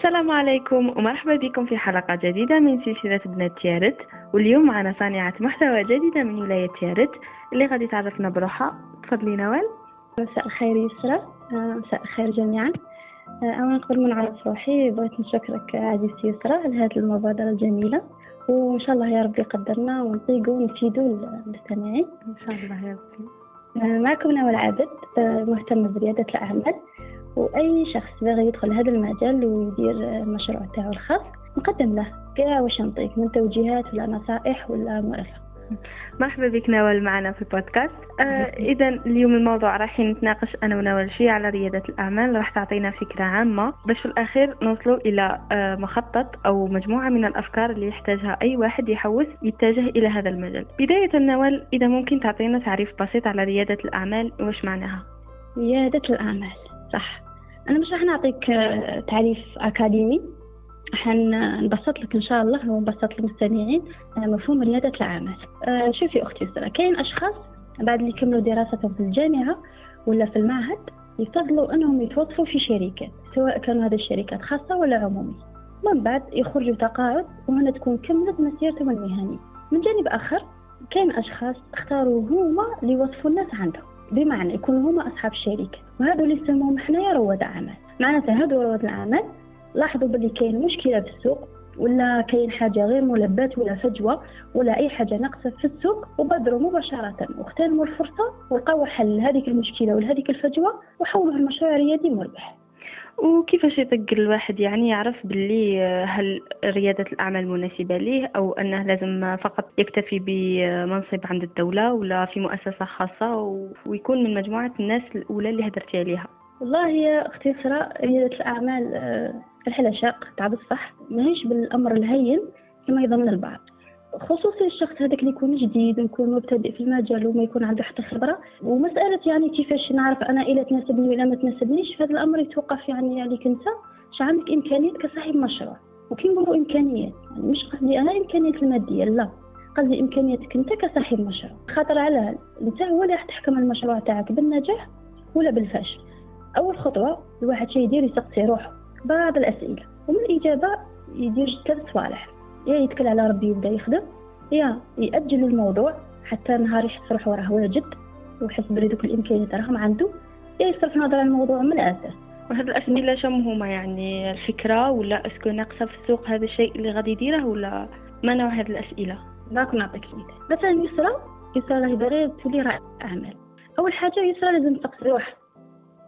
السلام عليكم ومرحبا بكم في حلقة جديدة من سلسلة بنات تيارت واليوم معنا صانعة محتوى جديدة من ولاية تيارت اللي غادي تعرفنا بروحها. تفضلي نوال. مساء الخير يسرى آه، مساء الخير جميعا. أولا قبل ما نعرف روحي بغيت نشكرك عزيزتي يسرى على هذه المبادرة الجميلة. وإن شاء الله يا رب يقدرنا ونطيقوا ونفيدوا المستمعين. إن شاء الله يا ربي. آه، معكم نوال عابد مهتمة بريادة الأعمال. وأي شخص باغي يدخل هذا المجال ويدير المشروع تاعو الخاص نقدم له كاع واش نعطيك من توجيهات ولا نصائح ولا مرافق مرحبا بك نوال معنا في البودكاست. آه إذا اليوم الموضوع راح نتناقش أنا ونوال شوية على ريادة الأعمال راح تعطينا فكرة عامة. باش في الأخير نوصلوا إلى آه مخطط أو مجموعة من الأفكار اللي يحتاجها أي واحد يحوس يتجه إلى هذا المجال. بداية نوال إذا ممكن تعطينا تعريف بسيط على ريادة الأعمال واش معناها؟ ريادة الأعمال. صح. أنا مش راح نعطيك آه، تعريف أكاديمي. حنبسط لك إن شاء الله ونبسط للمستمعين آه، مفهوم ريادة الأعمال آه، شوفي أختي سرا كاين أشخاص بعد اللي يكملوا دراستهم في الجامعة ولا في المعهد يفضلوا أنهم يتوظفوا في شركات سواء كانوا هذه الشركات خاصة ولا عمومية من بعد يخرجوا تقاعد وهنا تكون كملت مسيرتهم المهنية. من جانب آخر كاين أشخاص اختاروا هما اللي يوظفوا الناس عندهم. بمعنى يكونوا هما أصحاب الشركة وهذو اللي يسموهم حنايا رواد أعمال. معناتها هذو رواد الأعمال لاحظوا بلي كاين مشكلة في السوق ولا كاين حاجة غير ملبات ولا فجوة ولا أي حاجة ناقصة في السوق وبادروا مباشرة. واغتنموا الفرصة ولقاو حل لهذيك المشكلة ولهذيك الفجوة وحولوا المشروع ريادي مربح وكيفاش يطق الواحد يعني يعرف باللي هل ريادة الأعمال مناسبة ليه أو أنه لازم فقط يكتفي بمنصب عند الدولة ولا في مؤسسة خاصة ويكون من مجموعة الناس الأولى اللي هدرتي عليها؟ والله يا أختي سراء ريادة الأعمال آه، الحلا شاق تاع بصح ماهيش بالأمر الهين كما يظن البعض. خصوصي الشخص هذاك اللي يكون جديد ويكون مبتدئ في المجال وما يكون عنده حتى خبرة. ومسألة يعني كيفاش نعرف أنا إلى تناسبني ولا ما تناسبنيش هذا الأمر يتوقف يعني عليك أنت اش عندك إمكانيات كصاحب مشروع. وكي نقولوا إمكانيات يعني مش قصدي أنا الامكانيات المادية لا. قصدي إمكانياتك أنت كصاحب مشروع. خاطر على أنت هو اللي راح تحكم المشروع تاعك بالنجاح ولا بالفشل. أول خطوة الواحد شي يدير يسقسي روحه بعض الأسئلة ومن الإجابة يدير ثلاث صوالح. يا يتكل على ربي يبدأ يخدم يا يأجل الموضوع حتى نهار يحس روحه راه واجد ويحس بلي دوك الإمكانيات راهم عنده يا يصرف نظر على الموضوع من الأساس. وهاد الأسئلة شم هما يعني الفكرة ولا أسكو ناقصة في السوق هذا الشيء اللي غادي يديره ولا ما نوع هاد الأسئلة؟ داك نعطيك مثال مثلا يسرى يسرى راهي باغيه تولي رائد أعمال. أول حاجة يسرى لازم تقصي روحها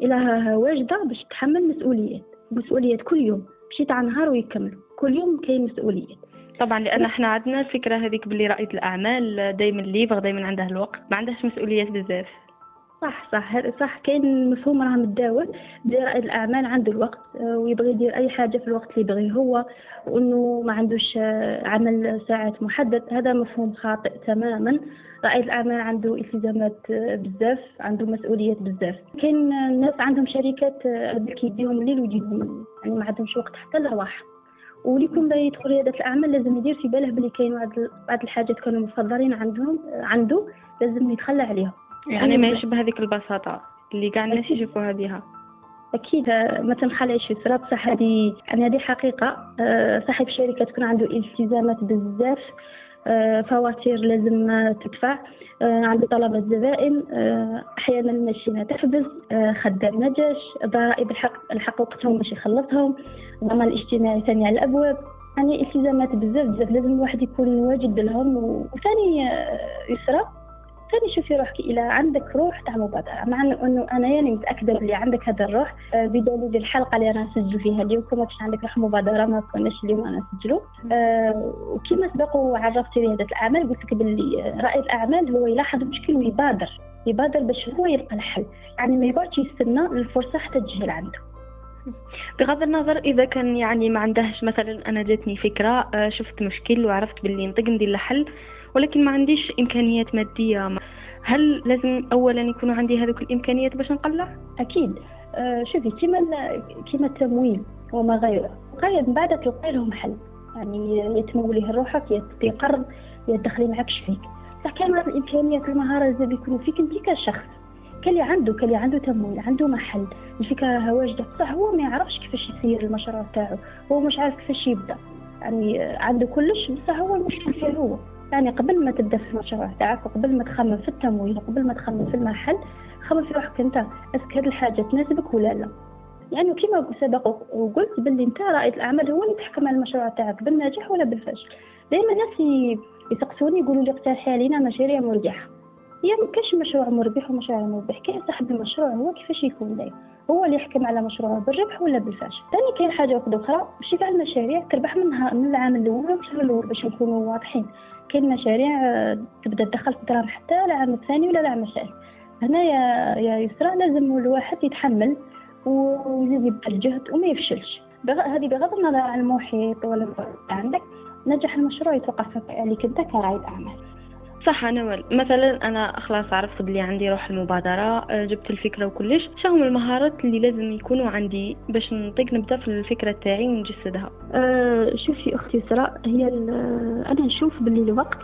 إلى واجدة باش تحمل مسؤوليات. مسؤوليات كل يوم ماشي تاع نهار ويكملوا. كل يوم كاين مسؤوليات. طبعا لأن إحنا عندنا الفكرة هذيك باللي رائد الأعمال دائما ليفغ دائما عنده الوقت ما عندهاش مسؤوليات بزاف. صح صح صح. كاين مفهوم راه متداول. بلي رائد الأعمال عنده الوقت آه، ويبغي يدير أي حاجة في الوقت اللي يبغيه هو وإنه ما عندوش آه، عمل ساعات محدد. هذا مفهوم خاطئ تماما. رائد الأعمال عنده التزامات آه، بزاف عنده مسؤوليات بزاف. كاين ناس عندهم شركات كيديهم الليل ويجيهم يعني ما عندهمش وقت حتى للراحه واللي يكون باغي يدخل رياده الأعمال لازم يدير في باله بلي كاين بعض الحاجات كانوا مفضلين عندهم عنده لازم يتخلى عليهم يعني ما يشبه هذيك البساطة اللي كاع الناس يشوفوها بها أكيد. ما تنخلعش في بصح هذه يعني هذه حقيقة. آه، صاحب الشركة تكون عنده التزامات بزاف. آه، فواتير لازم تدفع. آه، عنده طلبات زبائن. أحيانا الماشينه تحبس. خدام ما جاش ضرائب الحق الحق وقتهم باش يخلصهم. الضمان الاجتماعي ثاني على الأبواب. يعني التزامات بزاف بزاف. لازم الواحد يكون واجد لهم. وثاني يسرى. ثاني شوفي روحك إلى عندك روح تاع مبادرة. مع انه أنا يعني متأكدة بلي عندك هذا الروح آه، بدليل الحلقة اللي أنا نسجل فيها اليوم كما كنت عندك روح مبادرة ما كناش اليوم أنا نسجلوا آه، وكما سبق وعرفتي رياده الأعمال قلت لك بلي رائد الأعمال هو يلاحظ مشكل ويبادر. يبادر باش هو يلقى الحل. يعني ما يبغاش يستنى الفرصة حتى تجي عنده بغض النظر إذا كان يعني ما عندهش مثلا أنا جاتني فكرة آه، شفت مشكل وعرفت باللي نطق ندير له حل ولكن ما عنديش إمكانيات مادية هل لازم اولا يكون عندي هذوك الإمكانيات باش نقلع؟ أكيد. آه شوفي كيما كيما التمويل وما غيره. من بعد تلقي لهم حل. يعني يتموليه روحك يا تدخلي معك شفيك بصح كان الإمكانيات والمهارات زاد يكونوا فيك أنت كشخص. كلي عنده كلي عنده تمويل عنده محل. الفكرة راها واجده بصح هو ما يعرفش كيفاش يسير المشروع تاعو. هو مش عارف كيفاش يبدأ. يعني عنده كلش. بصح هو المشكل فيه هو. يعني قبل ما تبدأ في المشروع تاعك وقبل ما تخمم في التمويل وقبل ما تخمم في المحل خمم في روحك أنت أسك هذه الحاجة تناسبك ولا لا؟ يعني كما سبق وقلت باللي أنت رائد الأعمال هو اللي تحكم على المشروع تاعك بالنجاح ولا بالفشل؟ دائما الناس يسقسوني يقولوا لي اقترحي علينا مشاريع مربحه هي ما كاش مشروع مربح ومشروع مربح. كاين صاحب المشروع هو كيفاش يكون داير؟ هو اللي يحكم على مشروعه بالربح ولا بالفشل ثاني كاين حاجة واحدة أخرى باش يفعل المشاريع تربح منها من العام الأول والعام الأول باش نكونوا واضحين. كاين مشاريع آه، تبدا تدخل في الدراهم حتى العام الثاني ولا العام الثالث. هنا يا يا يسرى لازم الواحد يتحمل ويزيد يبذل الجهد وما يفشلش. هذه بغض النظر عن المحيط ولا عندك نجح المشروع يتوقف عليك انت كرائد أعمال. صح أنا مثلا أنا خلاص عرفت بلي عندي روح المبادرة آه، جبت الفكرة وكلش. شنو المهارات اللي لازم يكونوا عندي باش نطيق نبدأ في الفكرة تاعي ونجسدها؟ أه شوفي أختي سراء هي أنا نشوف باللي الوقت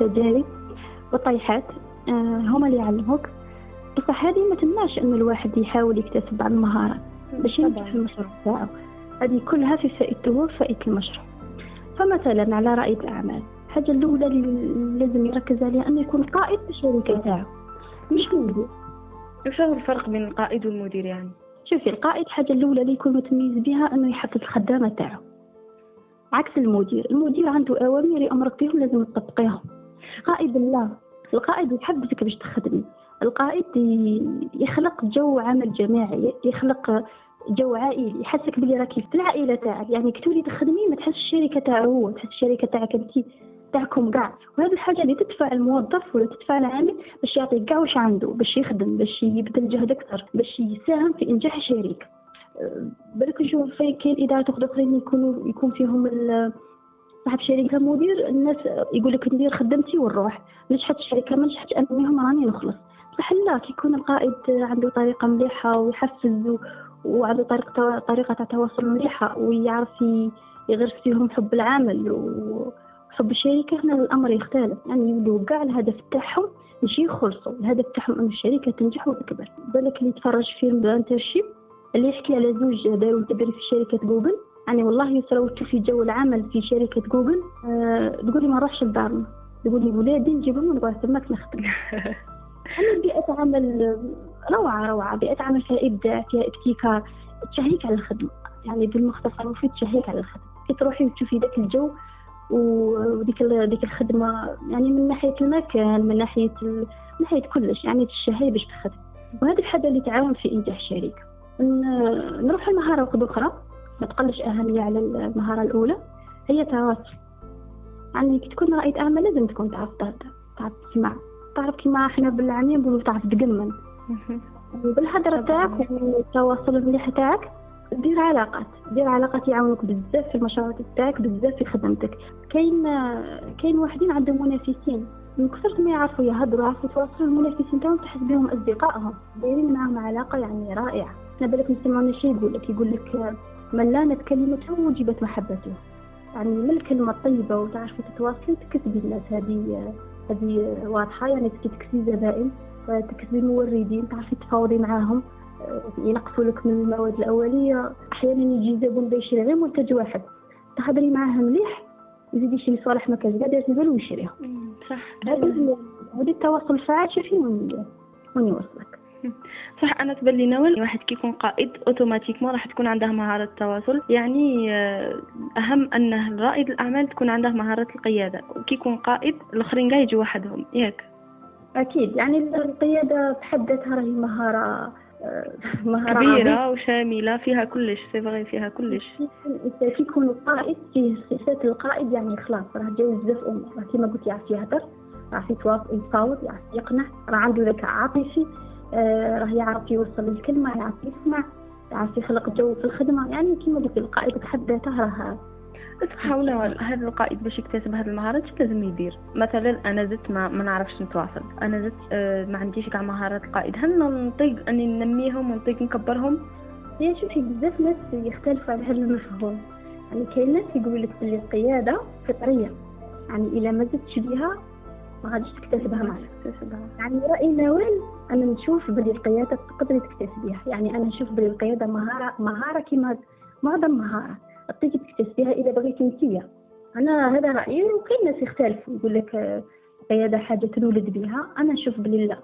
تجارب وطيحات أه هما اللي يعلموك. بصح هذه ما تمنعش إنه الواحد يحاول يكتسب بعض المهارات باش ينجح في المشروع تاعو. هذه كلها في فائدته وفائدة المشروع. فمثلا على رائد الأعمال الحاجة الأولى اللي لازم يركز عليها أنه يكون قائد في الشركة تاعو مش مدير. إيش هو الفرق بين القائد والمدير يعني؟ شوفي القائد الحاجة الأولى اللي يكون متميز بها أنه يحفز الخدامة تاعو. عكس المدير. المدير عنده أوامر يأمرك بهم لازم تطبقيهم. قائد لا. القائد يحبسك باش تخدمي. القائد يخلق جو عمل جماعي يخلق جو عائلي يحسك بلي راكي في العائلة تاعك. يعني كتولي تخدمي ما تحس الشركة تاعو هو تحس الشركة تاعك انت تاعكم كاع وهذه الحاجة اللي تدفع الموظف ولا تدفع العامل باش يعطيك كاع واش عنده باش يخدم باش يبذل جهد أكثر باش يساهم في إنجاح الشركة أه، بالك نشوف في كاين إدارات أخرين يكونوا يكون فيهم صاحب شركه مدير الناس يقول لك ندير خدمتي ونروح نجحت الشركة ما نجحتش المهم راني نخلص. بصح لا كي يكون القائد عنده طريقة مليحة ويحفز وعنده طريقة طريقة تواصل مليحة ويعرف يغرس فيهم حب العمل وحب الشركة هنا الأمر يختلف يعني يولوا كاع الهدف تاعهم ماشي يخلصوا الهدف تاعهم أن الشركة تنجح وتكبر. بالك اللي يتفرج فيلم ب Internship اللي يحكي على زوج داروا تدريب في شركة جوجل يعني والله يسرى تشوفي جو العمل في شركة جوجل أه تقولي ما نروحش لدارنا. تقولي ولادي نجيبهم ونقعد تماك نخدم. أنا بيئة عمل روعة روعة. بيئة عمل فيها إبداع فيها ابتكار. تشهيك على الخدمة. يعني بالمختصر مفيد تشهيك على الخدمة. كي تروحي وتشوفي ذاك الجو وديك ديك الخدمة يعني من ناحية المكان من ناحية من ناحية كلش يعني تشهي باش تخدم. وهذه الحاجة اللي تعاون في إنجاح الشركة نروح المهارة واحدة أخرى ما تقلش أهمية على المهارة الأولى هي التواصل يعني كي تكون رائد أعمال لازم تكون تعرف تعرف تسمع تعرف كيما إحنا بالعامية نقولوا تعرف تقمن بالهدرة تاعك والتواصل المليح تاعك دير علاقات دير علاقات يعاونوك بزاف في المشروع تاعك بزاف في خدمتك. كاين كاين واحدين عندهم منافسين. من كثرت ما يعرفوا يهضروا يعرفوا يتواصلوا المنافسين تاعهم تحس بهم أصدقائهم. دايرين معاهم علاقة يعني رائعة. أنا بالك نسمعنا شي يقول لك يقول لك من لانت كلمته وجبت محبته. يعني من الكلمة الطيبة وتعرفي تتواصلي تكسبي الناس هذه هذه واضحة. يعني تكسبي زبائن تكسبي موردين تعرفي تفاوضي معاهم. ينقصوا لك من المواد الأولية. أحيانا يجي زبون بيشري غير منتج واحد. تهضري معاه مليح يزيد يشري صالح ما كانش قادر يزيد ويشريها صح. هذا التواصل الفعال شوفي وين وين يوصلك. صح. أنا تبان لي نوال واحد كيكون قائد automatiquement راح تكون عنده مهارة التواصل. يعني آه، أهم أن رائد الأعمال تكون عنده مهارة القيادة. وكي يكون قائد الآخرين كاع يجوا وحدهم. ياك. أكيد. يعني القيادة بحد ذاتها راهي مهارة كبيرة وشاملة فيها كلش c'est فيها كلش. كي يكون القائد فيه صفات القائد يعني خلاص راه جاوز بزاف أمور. كيما قلت يعرف يهدر يعرف يتفاوض يعرف يقنع راه عنده ذكاء عاطفي آه، راه يعرف يوصل الكلمة يعرف يسمع يعرف يخلق جو في الخدمة. يعني كيما قلت القائد بحد ذاته راه تحاول هذا القائد باش يكتسب هذه المهارات لازم يدير. مثلا أنا زدت ما, ما نعرفش نتواصل. أنا زدت آه ما عنديش كاع مهارات القائد. هل نطيق أني ننميهم ونطيق نكبرهم؟ هي شوفي بزاف ناس يختلفوا على هذا المفهوم. يعني كاين ناس يقول لك بلي القيادة فطرية. يعني إلا ما زدتش بها ما غاديش تكتسبها معك يعني رأي نوال أنا نشوف بلي القيادة تقدري تكتسبيها يعني أنا نشوف بلي القيادة مهارة مهارة كيما معظم مهارة. تقدري تكتسبيها إذا بغيتي انتيا أنا هذا رأيي وكاين ناس يختلفوا يقول لك القيادة حاجة تولد بها أنا نشوف بلي لا.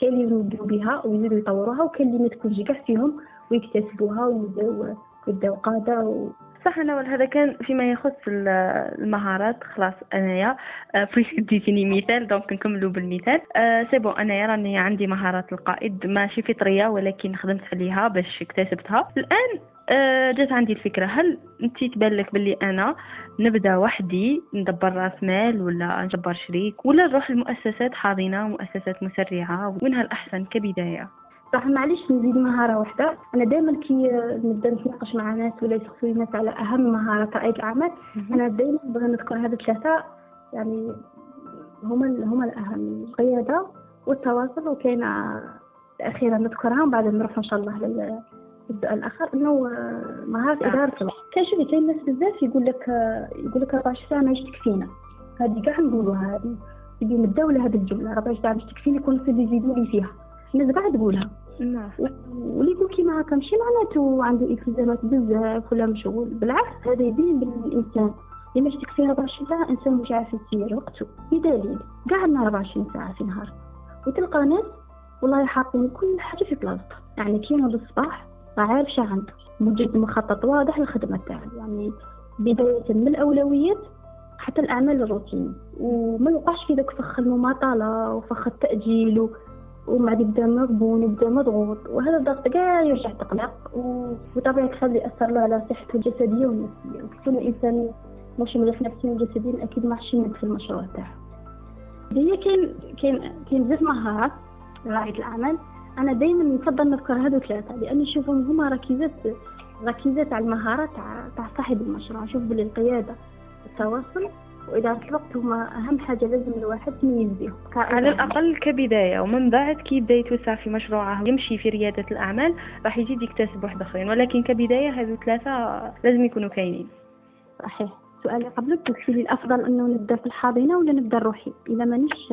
كاين اللي يولدوا بها ويزيدوا يطوروها وكاين اللي ما تكونش كاع فيهم ويكتسبوها ويبداو يبداو قادة و... صح نوال هذا كان فيما يخص المهارات. خلاص أنايا. puisque آه، ديتيني مثال donc نكملوا بالمثال. أه c'est bon أنايا راني عندي مهارات القائد ماشي فطرية ولكن خدمت عليها باش اكتسبتها. الآن أه جات عندي الفكرة هل أنت تبان لك باللي أنا نبدأ وحدي ندبر رأس مال ولا نجبر شريك ولا نروح لمؤسسات حاضنة مؤسسات مسرعة ومنها الأحسن كبداية؟ صح معليش نزيد مهارة واحدة. أنا دائما كي نبدأ نتناقش مع ناس ولا يسقسوني ناس على أهم مهارات رائد الأعمال أنا دائما نبغي نذكر هذا الثلاثة. يعني هما هما الأهم القيادة والتواصل وكاين أخيرا نذكرها وبعد نروح إن شاء الله للسؤال الآخر. إنه مهارة إدارة الوقت. كان شوفي كاين ناس بزاف يقول لك يقول لك 14 ساعة ماهيش تكفينا هذه كاع نقولوها هذه يجي من الدولة هذه الجملة؟ 14 ساعة مش تكفيني كل يزيدوا لي فيها. الناس قاعد تقولها. نعم. واللي يقول كيما هكا ماشي معناته عنده التزامات بزاف ولا مشغول. بالعكس هذا يبين بالإنسان. اللي مش تكفيه 24 ساعة إنسان مش عارف يسير وقته. بدليل قعدنا 24 ساعة في نهار وتلقى ناس والله حاطين كل حاجة في بلاصتها. يعني كيما بالصباح عارف شا عنده. موجد مخطط واضح للخدمة تاعو يعني بداية من الأولويات حتى الأعمال الروتينية. وما يوقعش في ذاك فخ المماطلة وفخ التأجيل ومن بعد يبدأ مغبون يبدأ مضغوط وهذا الضغط كاع يرجع تقلق وبطبيعة الحال يأثر له على صحته الجسدية والنفسية. وكل الإنسان مش مريح نفسيا وجسديا أكيد ما حش يمد في المشروع تاعه. هي كاين كاين كاين بزاف مهارات رائد الأعمال. أنا دائما نفضل نذكر هذو ثلاثة لأني نشوفهم هما ركيزات ركيزات على المهارات تاع صاحب المشروع. نشوف بلي القيادة التواصل وإدارة الوقت هما أهم حاجة لازم الواحد يميز بهم على الأقل كبداية ومن بعد كي يبدا يتوسع في مشروعه يمشي في ريادة الأعمال راح يزيد يكتسب واحد آخرين. ولكن كبداية هذو ثلاثة لازم يكونوا كاينين. صحيح. سؤالي قبلك قلت لي الأفضل أنه نبدأ في الحاضنة ولا نبدأ لروحي إذا مانيش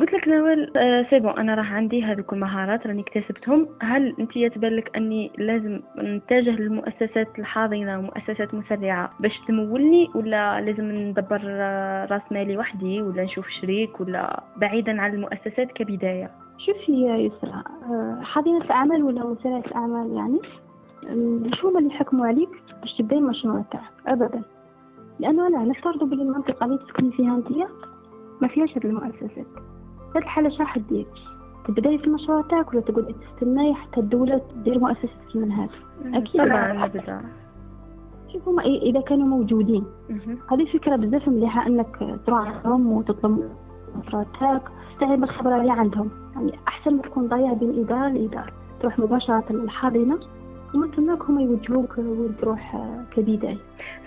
قلت لك نوال آه c'est bon أنا راه عندي هذوك المهارات راني اكتسبتهم. هل أنت تبان لك أني لازم نتجه للمؤسسات الحاضنة ومؤسسات مسرعة باش تمولني ولا لازم ندبر آه، راس مالي وحدي ولا نشوف شريك ولا بعيدا عن المؤسسات كبداية؟ شوفي يا يسرا آه، حاضنة الأعمال ولا مسرعه الأعمال يعني؟ شو هما اللي يحكموا عليك باش تبداي المشروع تاعك؟ ابدا. لأنه أنا نفترض بلي المنطقة اللي تسكني فيها انتيا ما فيهاش هاد المؤسسات. هاد الحالة شا راح دير تبدأي في المشروع تاعك ولا تقعدي تستناي حتى الدولة تدير مؤسسة من هذا؟ أكيد. طبعا شوف هما إذا كانوا موجودين. هذه فكرة بزاف مليحة أنك تروح عندهم وتطلب المشروع تاعك تستعين بالخبرة اللي عندهم. يعني أحسن ما تكون ضايع بين إدارة لإدارة. تروح مباشرة للحاضنة. ومن ثمك هما يوجهوك وين تروح كبداية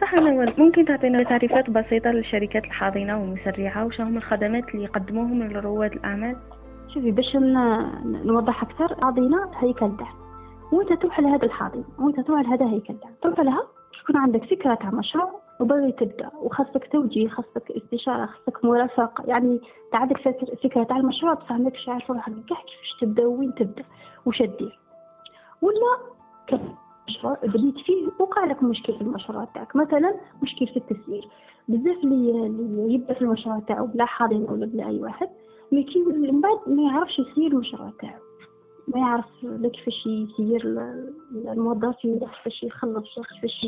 صح نوال ممكن تعطينا تعريفات بسيطة للشركات الحاضنة والمسرعة وش هم الخدمات اللي يقدموهم لرواد الأعمال؟ شوفي باش نوضح أكثر حاضنة هيكل دعم وأنت تروح لهذا الحاضنة وأنت تروح لهذا هيكل دعم تروح لها تكون عندك؟ فكرة تاع مشروع وبغي تبدأ. وخاصك توجيه خاصك استشارة خاصك مرافقه يعني عندك فكرة تاع المشروع بصح ماكش عارف روحك كاع كيفاش تبدأ وين تبدأ وش دير ولا مشروع بديت فيه وقع لك مشكل في المشروع تاعك. مثلا مشكل في التسيير بزاف اللي, يبدأ في المشروع تاعو بلا حاضن ولا بلا أي واحد mais كي من بعد ما يعرفش يسير المشروع تاعو. ما يعرف كيفاش يسير الموظفين كيفاش يخلص كيفاش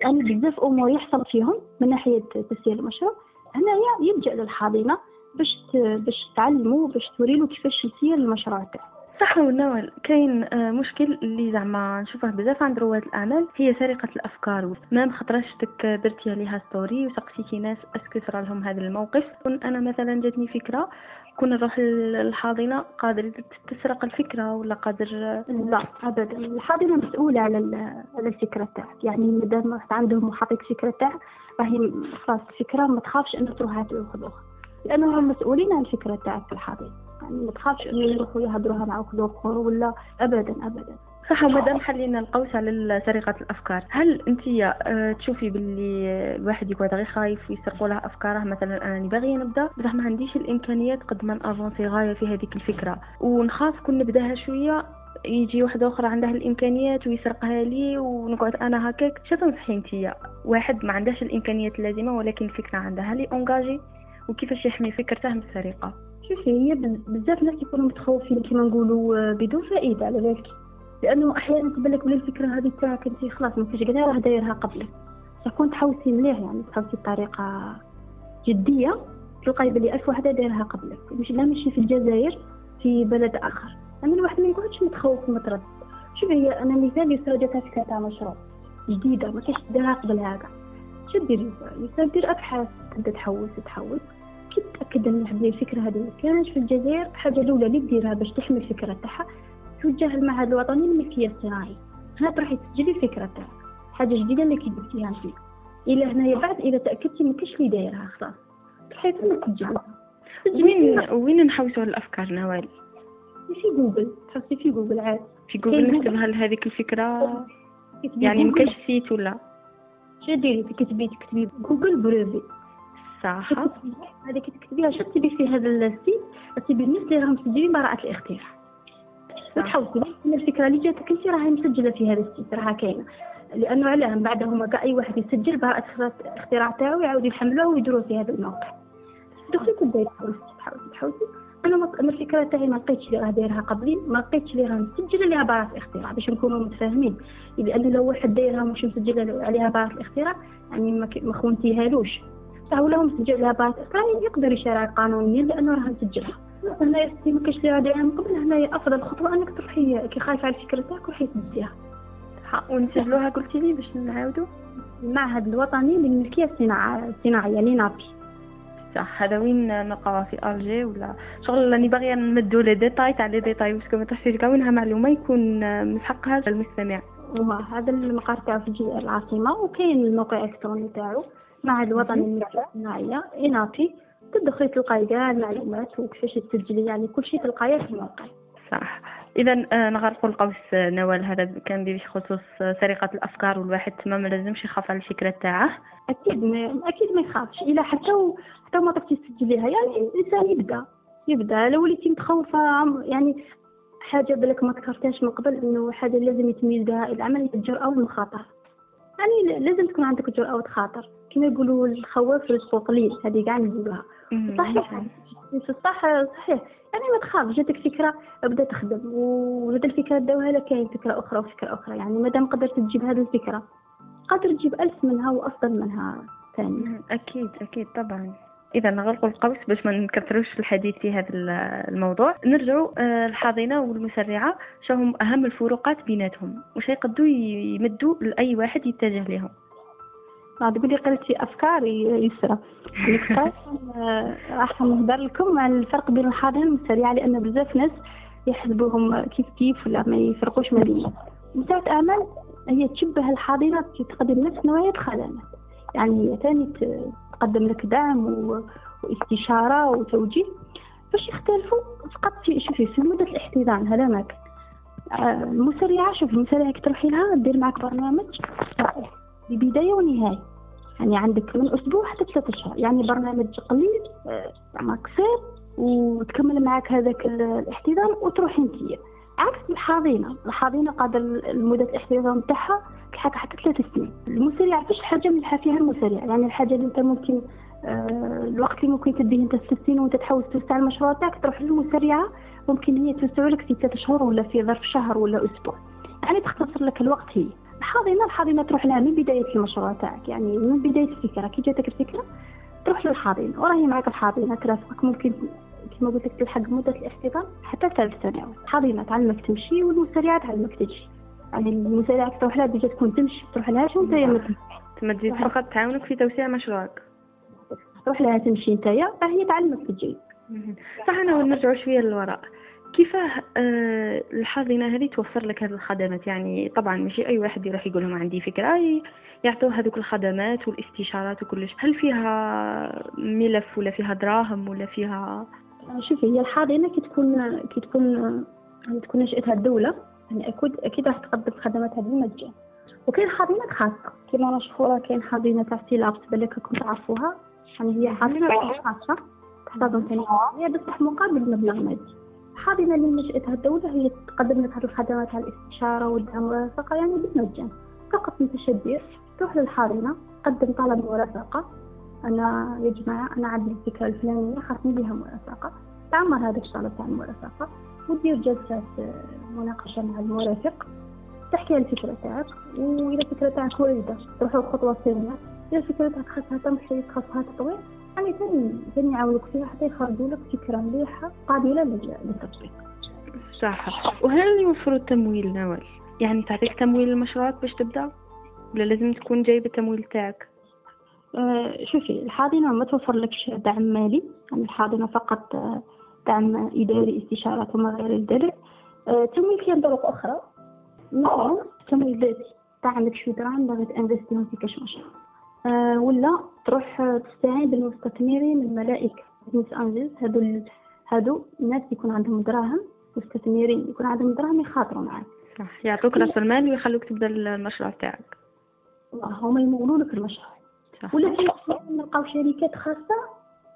يعني بزاف أمور يحصل فيهم من ناحية تسيير المشروع. هنايا يلجأ للحاضنة باش باش تعلمو باش توريلو كيفاش يسير المشروع تاعو. صح ونوال كاين آه، مشكل اللي زعما نشوفه بزاف عند رواد الأعمال هي سرقة الأفكار. ما خطرة شفتك درتي عليها story وسقسيتي ناس est-ce que صرا لهم هذا الموقف. كون أنا مثلا جاتني فكرة كون نروح للحاضنه قادر تسرق الفكرة ولا قادر لا ابدا. الحاضنة مسؤولة على على الفكرة تاعك. يعني مادام عندهم وحاطيك فكرة تاعك راهي خلاص الفكرة ما تخافش أنك تروح تاخذ لأنهم مسؤولين عن الفكرة تاعك في الحاضنة. يعني ما تخافش إنه يروحوا يهضروها مع واحد اخر ولا ابدا ابدا. صح ومادام حلينا القوس على سرقة الأفكار. هل أنت آه، تشوفي باللي الواحد يقعد غير خايف ويسرقوا له أفكاره؟ مثلا أنا باغية نبدأ. بصح ما عنديش الإمكانيات قد ما نافونسي غاية في هذيك الفكرة. ونخاف كون نبدأها شوية يجي واحد آخر عندها الإمكانيات ويسرقها لي ونقعد أنا هكاك. شنو تنصحي انتيا واحد ما عندهاش الإمكانيات اللازمة ولكن الفكرة عندها. لي اونجاجي وكيفاش يحمي فكرته من السرقة؟ شوفي هي بزاف ناس يكونوا متخوفين كما نقولوا آه، بدون فائدة على بالك. لأنه أحيانا تبان لك بلي الفكرة هذه تاعك أنت خلاص ما فيش كاع راه دايرها قبلك. تكون تحوسي مليح يعني تحوسي بطريقة جدية تلقاي بلي ألف واحدة دايرها قبلك. مش لا ماشي في الجزائر في بلد آخر. أنا الواحد ما يقعدش متخوف مترد شوف هي أنا مثال يسرى جاتها فكره تاع مشروع جديدة ما كاش ديرها قبل هكا شو دير يسرى دير أبحاث تبدأ تحوس تحوس. كي تاكد إن بلي الفكرة هذه ما كانش في الجزائر الحاجة الأولى اللي ديرها باش تحمي الفكرة تاعها توجه المعهد الوطني للملكيه الصناعيه هنا تروحي تسجلي الفكرة تاعك. حاجة جديدة اللي كي درتيها انت إلى هنايا بعد إذا تأكدتي ما كاش اللي دايرها خلاص تروحي تما تسجليها وين وين نحوسوا الأفكار نوال في جوجل. تحطي في جوجل عاد. في جوجل نكتبها لهذيك الفكرة. يعني مكاش site ولا. شو ديري؟ تكتبي تكتبي Google brevets صح هذيك تكتبيها شو تبي في هذا ال site؟ تبي الناس اللي راهم مسجلين براءة الاختراع وتحوسي من الفكرة اللي جاتك أنت راهي مسجلة في هذا ال site راها كاينة. لأنه علاه من بعد هما أي واحد يسجل براءة الاختراع تاعو يعاود يحملوه ويديروه في هذا الموقع. دخلي تبداي تحوسي تحوسي تحوسي أنا ما الفكرة تاعي ما لقيتش اللي راه دايرها قبلي ما لقيتش اللي راه مسجلة ليها براءة الاختراع باش نكونوا متفاهمين. لأن لو واحد دايرها مش مسجلة عليها براءة الاختراع يعني ما خونتيهالوش هو مسجل لها براءه الاختراع يقدر يشارع قانونيا لأنه راه مسجلها هنا يا ما كاش اللي راه دايرها من قبل. هنا أفضل خطوه أنك تروحي كي خايفه على الفكرة تاعك روحي تسجليها ونسجلوها قلتي لي باش نعاودوا المعهد الوطني للملكية الصناعية l'INAPI صح هذا وين نلقاوها في ألجي ولا؟ شغل راني باغية نمدو les détails تاع les détails parce que ما تحسيش كونها معلومة يكون من حقها المستمع هذا المقر تاعو في العاصمة وكاين الموقع الالكتروني تاعو. معهد الوطني للملكية الصناعية INAPI تدخلي تلقاي كاع المعلومات وكيفاش تسجلي يعني كل شيء تلقايه في الموقع صح. اذا آه، نغرق القوس نوال هذا كان بخصوص سرقة الأفكار والواحد تما ما لازمش يخاف على الفكرة تاعه. أكيد ما أكيد ما يخافش. إلا حتى و... حتى ما طقتي تسجليها. يعني الإنسان يبدأ يبدأ. لو وليتي متخوفة يعني حاجة بالك ما ذكرتهاش من قبل إنه حاجة لازم يتميز بها العمل الجرأه والمخاطره يعني لازم تكون عندك جرأة وتخاطر. كما يقولوا الخواف رزقه قليل هذه كاع نقولوها. صحيح. الصح صحيح. يعني ما تخاف جاتك فكرة ابدأ تخدم. وهذه الفكرة داوها لك كاين فكرة أخرى وفكرة أخرى. يعني مادام قدرت تجيب هذه الفكرة قادر تجيب ألف منها وأفضل منها ثاني. أكيد أكيد طبعا. إذا نغلق القوس باش ما نكثروش الحديث في هذا الموضوع. نرجعوا آه، الحاضنة والمسرعة شو هم أهم الفروقات بيناتهم؟ وش يقدروا يمدوا لأي واحد يتجه لهم تقول لي قلتي أفكار يسرى. راح نهضر لكم على الفرق بين الحاضنة والمسرعة لأن بزاف ناس يحسبوهم كيف كيف ولا ما يفرقوش ما بينهم. مساعة اعمال هي تشبه الحاضنة تقدم نفس نوعيه الخدمات يعني هي ثاني تقدم لك دعم واستشارة وتوجيه باش يختلفوا فقط في شوفي في مدة الاحتضان هذا ما كان آه، المسرعة شوفي المسرعة كي تروحي لها دير معك برنامج ببداية ونهاية. يعني عندك من أسبوع حتى ثلاثة أشهر. يعني برنامج قليل زعما آه، قصير وتكمل معك هذاك الاحتضان وتروحي انتي عكس الحاضنة الحاضنة قادر المدة الاحتضان تاعها حتى حتى ثلاث سنين. المسرع فيش حاجة ملحة فيها المسرع. يعني الحاجة اللي انت ممكن آه الوقت اللي ممكن تديه انت ست سنين وانت تحاول توسع المشروع تاعك تروح للمسرعة ممكن هي توسع لك في ثلاث شهور ولا في ظرف شهر ولا أسبوع. يعني تختصر لك الوقت هي. الحاضنة الحاضنة تروح لها من بداية المشروع تاعك. يعني من بداية الفكرة. كي جاتك الفكرة تروح للحاضنة وراهي معك الحاضنة ترافقك ممكن كما قلت لك تلحق مدة الاحتضان حتى ثالث ثانوي. الحاضنة تعلمك تمشي والمسرعة تعلمك تمشي يعني المسرعة تروح لها ديجا تكون تمشي تروح لها شو نتايا تما تزيد فقط تعاونك في توسيع مشروعك. تروح لها تمشي نتايا هي تعلمك تجي. صح أنا نرجع شوية للوراء. كيفاه آه الحاضنة هذه توفر لك هذه الخدمات؟ يعني طبعا ماشي أي واحد يروح يقول لهم عندي فكرة يعطوه هذوك الخدمات والاستشارات وكلش. هل فيها ملف ولا فيها دراهم ولا فيها شوفي هي الحاضنة كي تكون كي تكون يعني تكون نشأتها الدولة يعني أكيد أكيد راح تقدم خدماتها بالمجان وكاين حاضنات خاصة كيما راه كاين حاضنة تاع سيلابس بالك كنت تعرفوها يعني هي حاضنة خاصة تحتضن ثاني هي بصح مقابل مبلغ مادي الحاضنة اللي نشأتها الدولة هي تقدم لك هذه الخدمات تاع الاستشارة والدعم والمرافقة يعني بالمجان. فقط انت شدير تروح للحاضنة تقدم طلب مرافقة أنا يا جماعة أنا عندي الفكرة الفلانية خاصني بها مرافقة. تعمر هذا الطلب تاع المرافقة ودير جلسة مناقشة مع المرافق. تحكي الفكرة تاعك وإذا الفكرة تاعك واردة تروحوا خطوة ثانية. إذا الفكرة تاعك خاصها تمشي خاصها تطوير يعني ثاني ثاني يعاونوك فيها حتى يخرجوا لك فكرة مليحة قابلة للتطبيق. صح وهل يوفروا التمويل نوال؟ يعني تعطيك تمويل المشروعات باش تبدأ؟ ولا لازم تكون جايبة التمويل تاعك؟ شوفي الحاضنة ما توفر لكش دعم مالي. يعني الحاضنة فقط آه، دعم إداري استشارات وما غير ذلك أه تمويل كاين طرق أخرى. مثلا تمويل ذاتي. تاع عندك شوية دراهم باغي ت investi هم في كاش مشروع ولا تروح تستعين بالمستثمرين الملائكة. business angels هادو هادو الناس يكون عندهم دراهم مستثمرين يكون عندهم دراهم يخاطروا معاك. صح يعطوك رأس المال ويخلوك تبدأ المشروع تاعك هما يمولوا لك المشروع. ولا نلقاو شركات خاصة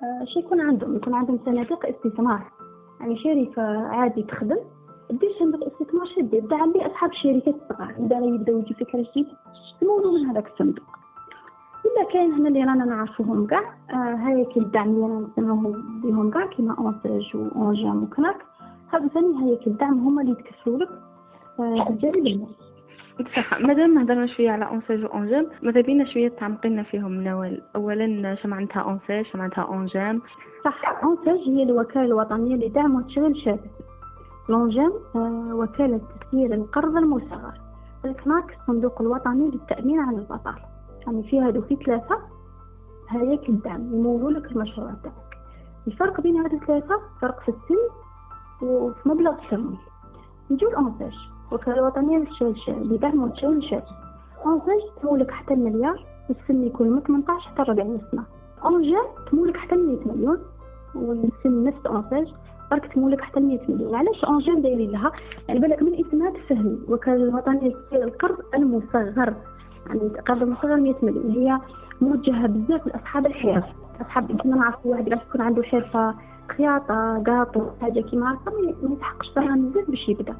آه شي يكون عندهم يكون عندهم صناديق استثمار. يعني شركة عادي تخدم دير صندوق استثمار شدير تدعم به أصحاب الشركات الصغار إذا يبداو يجي فكرة جديدة يمولوا من هذاك الصندوق. ولا كاين هنا اللي رانا نعرفوهم كاع آه هياكل الدعم اللي رانا نسموهم بهم كاع كيما ANSEJ و ANGEM و CNAC هذا ثاني هياكل الدعم هما اللي يتكفلوا لك آه بالجانب صح مادام هضرنا شوية على ANSEJ و ANGEM ماذا بينا شوية تعمقينا فيهم نوال اولا شو معناتها ANSEJ شو معناتها ANGEM صح أونساج هي الوكالة الوطنية لدعم وتشغيل الشباب لونجام آه وكالة تسيير القرض المصغر. الكناك الصندوق الوطني للتأمين على البطاله يعني في هادو في ثلاثة هياك الدعم يمولوا لك المشروع تاعك. الفرق بين هادو الثلاثه فرق في السن وفي مبلغ التمويل نجو الانساج وكالة وطنية لدعم وتشغيل الشباب أنساج تمولك حتى المليار والسن يكون من 18 حتى 40 سنة أونجا تمولك حتى 100 مليون والسن نفس أنساج برك تمولك حتى 100 مليون. علاش أونجا دايرين لها؟ يعني بالك من اسمها تفهمي وكالة الوطنية للقرض المصغر. يعني القرض المصغر 100 مليون هي موجهة بزاف لأصحاب الحرف. أصحاب كيما نعرفوا واحد باش يكون عنده حرفة خياطة قاطو حاجة كيما هكا ما يتحقش دراهم بزاف باش يبدأ.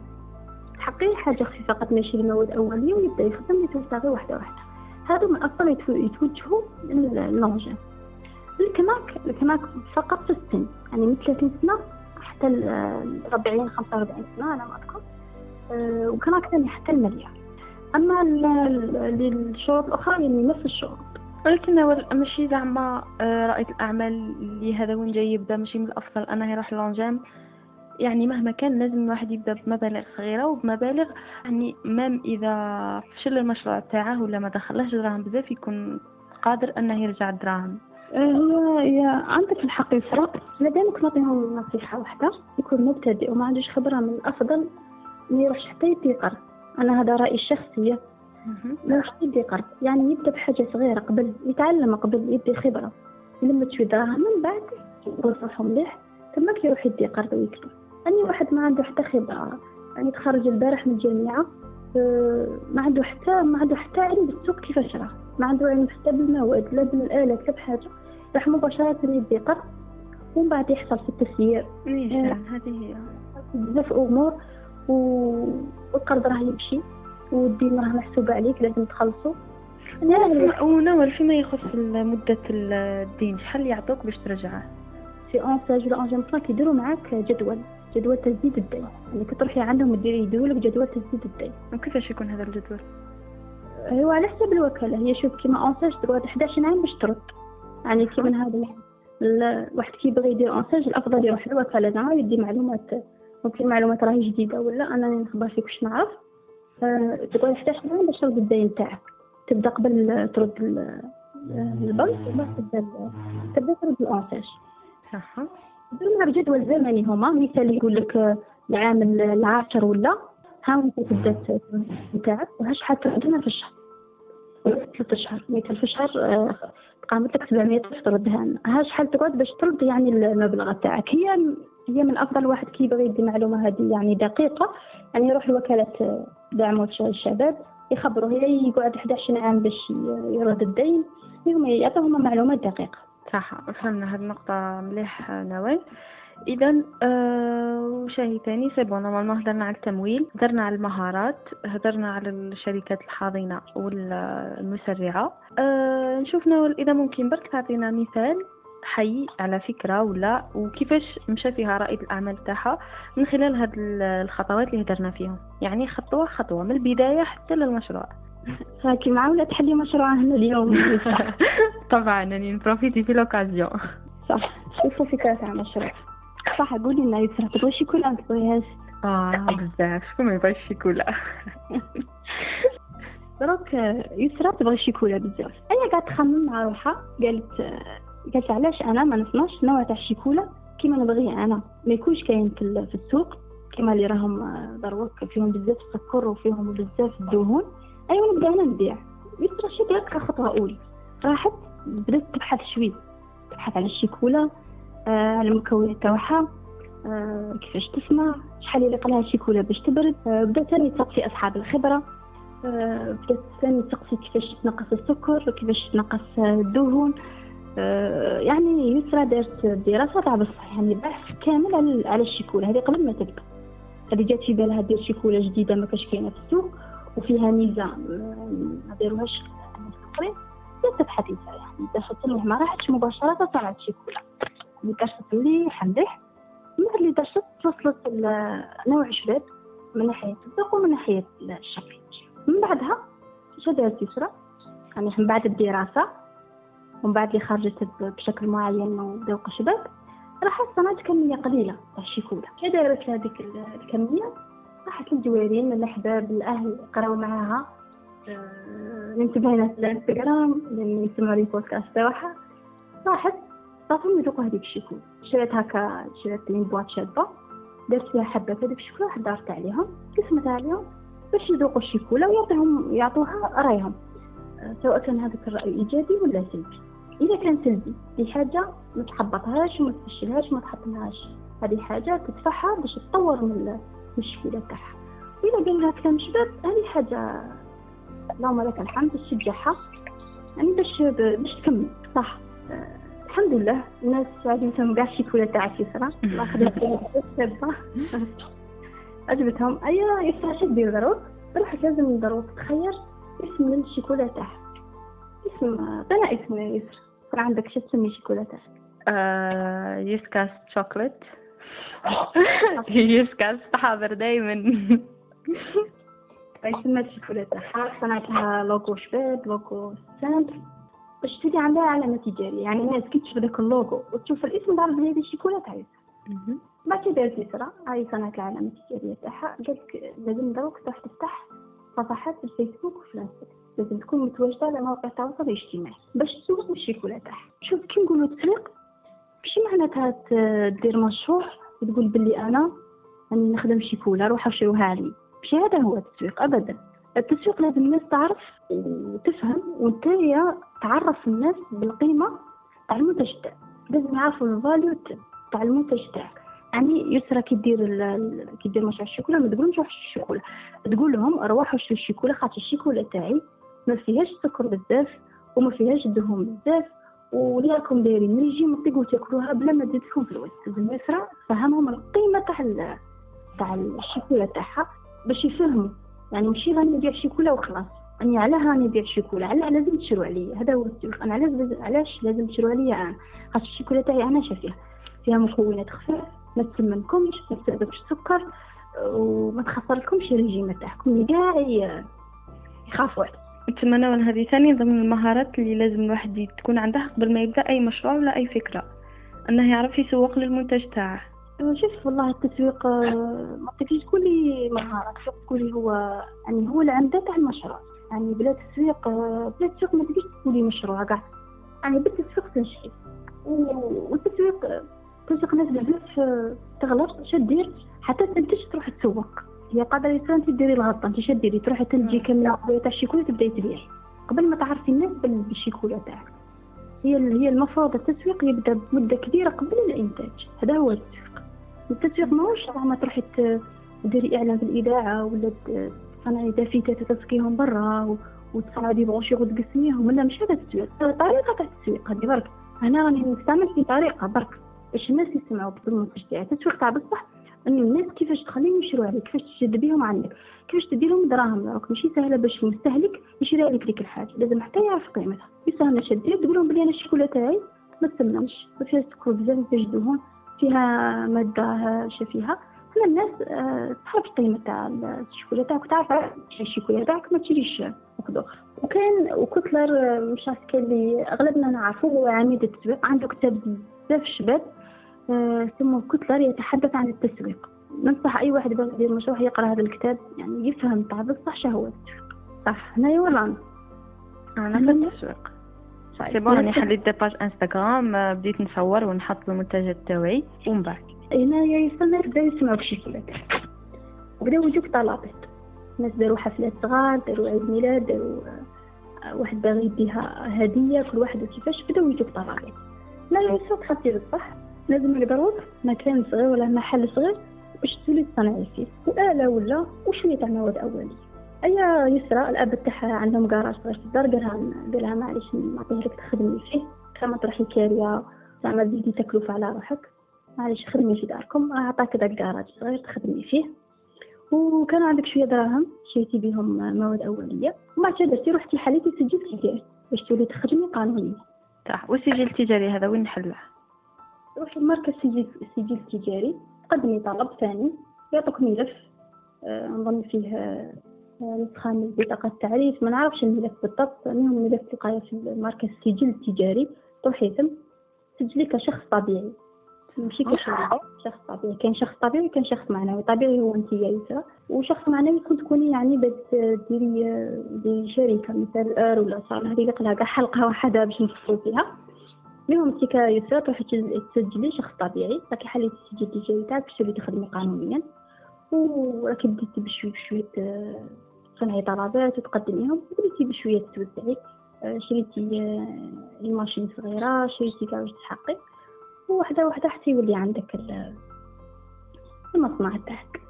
حقي حاجة خفيفة قد ماشي المواد الأولية ويبدا يخدم يتوسع واحدة واحدة. هادو من أفضل يتوجهوا للونجين الكماك الكماك فقط في السن. يعني من 30 سنة حتى ل 40 45 سنة على ما أذكر. أه وكماك ثاني حتى المليار أما للشروط الأخرى يعني نفس الشروط. ولكن ماشي زعما آه، رائد الأعمال اللي هذا وين جاي يبدأ؟ ماشي من الأفضل أنه يروح لونجام يعني مهما كان لازم الواحد يبدأ بمبالغ صغيرة وبمبالغ يعني مام إذا فشل المشروع تاعه ولا ما دخلهش دراهم بزاف يكون قادر أنه يرجع الدراهم. هي هي عندك الحق يفرق مادامك نعطيهم نصيحة واحدة يكون مبتدئ وما عندوش خبرة من الأفضل ما يروحش حتى يدي قرض أنا هذا رأيي الشخصي ما يروحش يدي قرض يعني يبدأ بحاجة صغيرة قبل يتعلم قبل يدي خبرة. لما تشوي دراهم من بعد يقول روحو مليح تماك يروح يدي قرض ويكتب. أني واحد ما عنده حتى خبرة. يعني تخرج البارح من الجامعة آه، ما عنده حتى ما عنده حتى علم بالسوق كيفاش راه ما عنده علم حتى بالمواد لا بالآلات لا بحاجة. راح مباشرة يدي قرض ومن بعد يحصل في التسيير آه، هذه هي. بزاف أمور والقرض راه يمشي والدين راه محسوب عليك لازم تخلصو. ونوال فيما يخص مدة الدين شحال يعطوك باش ترجعه؟ في ANSEJ ولا ANGEM كيديروا معاك جدول. جدول تسديد الدين. يعني كتروحي عندهم يديروا يديروا لك جدول تسديد الدين. وكيفاش يكون هذا الجدول؟ هو على حسب الوكالة. هي شوف كيما ANSEJ تقعد 11 عام باش ترد. يعني كيما هذا واحد كيبغي يدير ANSEJ الأفضل يروح للوكالة زعما يدي معلومات ممكن معلومات راهي جديدة ولا أنا نخبر فيك واش نعرف. تقعد 11 عام باش ترد الدين تاعك. تبدأ قبل ترد البنك تبدأ تبدأ ترد الاونساج درنا بجدول زمني هما مثال يقول لك العام العاشر ولا ها انت تبدا نتاعك وها شحال تردنا في الشهر. ثلاثة أشهر مثال في الشهر قامت لك 700 ألف تردها ها شحال تقعد باش ترد يعني المبلغ تاعك. هي هي من أفضل واحد كي يبغي يدي معلومة هذه يعني دقيقة يعني يروح لوكالة دعم وشغل الشباب يخبروه يقعد 11 عام باش يرد الدين هم يعطوهم معلومات دقيقة. صح فهمنا هاد النقطة مليح نوال. اذا آه وشاهي ثاني c'est bon normalement هضرنا على التمويل هضرنا على المهارات هضرنا على الشركات الحاضنة والمسرعة. آه نشوف نوال إذا ممكن برك تعطينا مثال حي على فكرة ولا وكيفاش مشى فيها رائد الأعمال تاعها من خلال هاد الخطوات اللي هدرنا فيهم. يعني خطوة خطوة من البداية حتى للمشروع. هاكي معاولة تحلي مشروع هنا اليوم. طبعا يعني نبروفيتي في لوكازيون صح شوفوا فكرة تاع المشروع صح قولي لنا يسرا تبغي شيكولا ما تبغيهاش آه بزاف. شكون ما يبغيش شيكولا دروك يسرا تبغي شيكولا بزاف. هي قاعدة تخمم مع روحها. قالت قالت علاش أنا ما نصنعش نوع تاع الشيكولا كيما نبغيه أنا. ما يكونش كاين في السوق. كيما اللي راهم دروك فيهم بزاف السكر وفيهم بزاف الدهون. ايوا نبدا أنا نبيع يسرا شي ديالك خطوة اولى راحت بدات تبحث شوي. تبحث على الشيكولا آه على المكونات تاعها آه كيفاش تصنع شحال يليق لها الشيكولا باش تبرد. آه بدات ثاني تسقسي أصحاب الخبرة. آه بدات ثاني تسقسي كيفاش تنقص السكر وكيفاش تنقص الدهون. آه يعني يسرى دارت دراسة تاع بصح يعني بحث كامل على على الشيكولا هذه قبل ما تبدأ. هذه جات في بالها دير شيكولا جديدة ما كاش كاينة في السوق وفيها ميزة ما داروهاش الاخرين بدات تبحث يعني. دخلت ما راحتش مباشرة صنعت الشيكولا اللي درست مليح مليح. من بعد اللي درست توصلت نوع شباب من ناحية الذوق ومن ناحية الشكل. من بعدها دارت يسرى يعني من بعد الدراسة. ومن بعد اللي خرجت بشكل معين وذوق شباب راحت صنعت كمية قليلة تاع الشيكولا كي دارت هذيك الكمية. راحت للجوارين من الأحباب الأهل قراو معاها. أه ننتبه في الانستغرام لأن يسمعوا لي بودكاست تاعها راحت صافي يذوقوا هذيك الشيكولا شريت هكا شريت لين بواط شابة. درت فيها حبة هذيك الشيكولا حضرت عليهم. قسمت عليهم باش يذوقوا الشيكولا ويعطيهم يعطوها رايهم. أه، سواء كان هذاك الرأي إيجابي ولا سلبي. إذا كان سلبي دي حاجة ما تحبطهاش وما تفشلهاش وما تحطمهاش. هذه حاجة تدفعها باش تطور من الشكولة تاعها وإذا قال لها كلام شباب هذه حاجة اللهم لك الحمد تشجعها يعني باش باش تكمل. صح. الحمد لله الناس عجبتهم كاع الشيكولا تاع يسرا الله يخليك. شابة عجبتهم. أيا يسرا شو دير دروك راحت لازم دروك تخير اسم الشيكولا تاعها اسم عطينا اسم يا يسرا يكون عندك شو تسمي شوكولاتة. آه يسكاس شوكولات يسكاس حاضر دايما يسمى الشوكولاتة صنعت لها لوغو شباب logo simple. باش تولي عندها علامة تجارية يعني الناس كي تشوف ذاك اللوغو وتشوف الاسم تعرف بلي هذه الشوكولاتة عايزة بعد كي دارت يسرا هاي صنعت العلامة التجارية تاعها قالك لازم دروك تروح تفتح صفحات في الفيسبوك وفي الانستغرام. لازم تكون متواجدة على مواقع التواصل الاجتماعي. باش تسوق الشيكولا تاعها. شوف كي نقولوا تسويق ماشي معناتها دير مشروع وتقول بلي أنا راني نخدم شيكولا روحوا شروها علي. ماشي هذا هو التسويق ابدا. التسويق لازم الناس تعرف وتفهم وانت تعرف الناس بالقيمة تاع المنتج تاعك لازم يعرفوا ال value تاع المنتج تاعك يعني يسرى كي دير كي دير مشروع الشيكولا ما تقولهمش روح الشيكولا تقول لهم روحوا شري الشيكولا خاطر الشيكولا تاعي ما فيهاش سكر بزاف وما فيهاش دهون بزاف. وليكم دايرين ريجيم تقدروا تاكلوها بلا ما تزيدكم في الوزن لازم يسرى فهمهم القيمة تاع تاع الشيكولا تاعها باش يفهموا. يعني ماشي غادي نبيع شيكولا وخلاص. أني علاه راني نبيع شيكولا علاه لازم تشرو عليا. هذا هو السؤال أنا علاش علاش لازم تشرو عليا أنا؟ خاطر الشيكولا تاعي أنا شافيها فيها. مكونات خفيف ما تسمنكمش ما تسببش السكر وما تخسرلكمش الريجيم تاعكم. اللي كاع يخافوا عليه نتمنى من هذه ثاني ضمن المهارات اللي لازم الواحد تكون عندها قبل ما يبدأ أي مشروع ولا أي فكرة. أنه يعرف يسوق للمنتج تاعه. شوف والله التسويق آه، ما تقدرش تقولي مهارة تقولي هو يعني هو العمدة تاع المشروع. يعني بلا تسويق آه، بلا تسويق ما تقدرش تقولي مشروع كاع يعني بالتسويق تنجحي والتسويق تسويق ناس بزاف تغلط شدير حتى تنتج تروح تسوق. هي قادرة يصير انت ديري الغلطة انت شديري تروحي تنجي كاملة تاع الشيكولا تبداي تبيعي قبل ما تعرفي الناس بالشيكولا تاعك. هي هي المفروض التسويق يبدأ بمدة كبيرة قبل الإنتاج. هذا هو التسويق. التسويق ماهوش زعما تروحي ديري إعلان في الإذاعة ولا تصنعي des affiches تلصقيهم برا وتصنعي des brochures وتقسميهم لا مش هذا التسويق. طريقة تاع التسويق. هذه برك. أنا راني نستعمل في طريقة برك. باش الناس يسمعوا بالمنتج تاعي. التسويق تاع بصح انه الناس كيفاش تخليهم يشروا عليك كيفاش تجذبيهم عندك كيفاش تدي لهم دراهم راك ماشي سهلة باش المستهلك يشري عليك ديك الحاجة لازم حتى يعرف قيمتها. يسهل شدير تقول لهم بلي أنا الشوكولا تاعي ما تسمنش ما فيها سكر بزاف فيهاش دهون فيها مادة فيها. حنا الناس آه، تعرف قيمة تاع الشوكولا تاعك تعرف الشوكولا تاعك ما تشريش واحد وكان وكتلر آه، مش عارف كان اللي أغلبنا نعرفه هو عميد التسويق عنده كتاب بزاف شباب اسمه آه، كتلر يتحدث عن التسويق. ننصح أي واحد يدير مشروع يقرأ هذا الكتاب يعني يفهم تاع بصح شهوة التسويق. صح. هنايا ولا أنا. في التسويق. c'est bon راني حليت des pages Instagram بديت نصور ونحط المنتجات تاوعي ومن بعد. هنايا يستنى بداو يسمعوك شوي بداو يجوك طلبات ناس داروا حفلات صغار داروا عيد ميلاد داروا آه، واحد باغي يديها هدية كل واحد وكيفاش بداو يجوك طلبات لا يسوق خطير صح لازم يقدروا مكان صغير ولا محل صغير باش تولي تصنعي فيه. وآلة ولا وشوية تاع مواد أولية. أيا يسرى الأب تاعها عندهم كراج صغير في الدار قالها قالها معليش نعطيه لك تخدمي فيه. كما تروحي كارية زعما تزيدي تكلفة على روحك. معليش خدمي في داركم أعطاك داك كراج صغير تخدمي فيه. وكان عندك شوية دراهم شريتي بهم مواد أولية. وما درتي روحتي حليتي سجل تجاري باش تولي تخدمي قانونيا. صح. والسجل التجاري هذا وين نحله؟ روحي لمركز سجل السجل التجاري قدمي طلب ثاني. يعطوك ملف آه نظن فيه آه نسخة من بطاقة التعريف. ما نعرفش الملف بالضبط. المهم ملف تلقايه في مركز السجل التجاري تروحي ثم تسجلي كشخص طبيعي. ماشي كشركة شخص طبيعي. كان شخص طبيعي كان شخص معنوي. طبيعي هو أنت يا يسرا وشخص معنوي كنت تكوني يعني ديري ديري شركة مثل آر ولا صار هذه لقلها كاع حلقة واحدة باش نفصلوا فيها. المهم انت كيسرا تروحي تسجلي شخص طبيعي راكي حليتي السجل التجاري تاعك باش تخدمي قانونيا. وراكي بديتي بشوية بشوية تصنعي طلبات وتقدميهم وبديتي بشوية توزعي شريتي الماشين صغيرة شريتي كاع باش تحقي وواحدة واحدة حتى يولي عندك المصنع تاعك.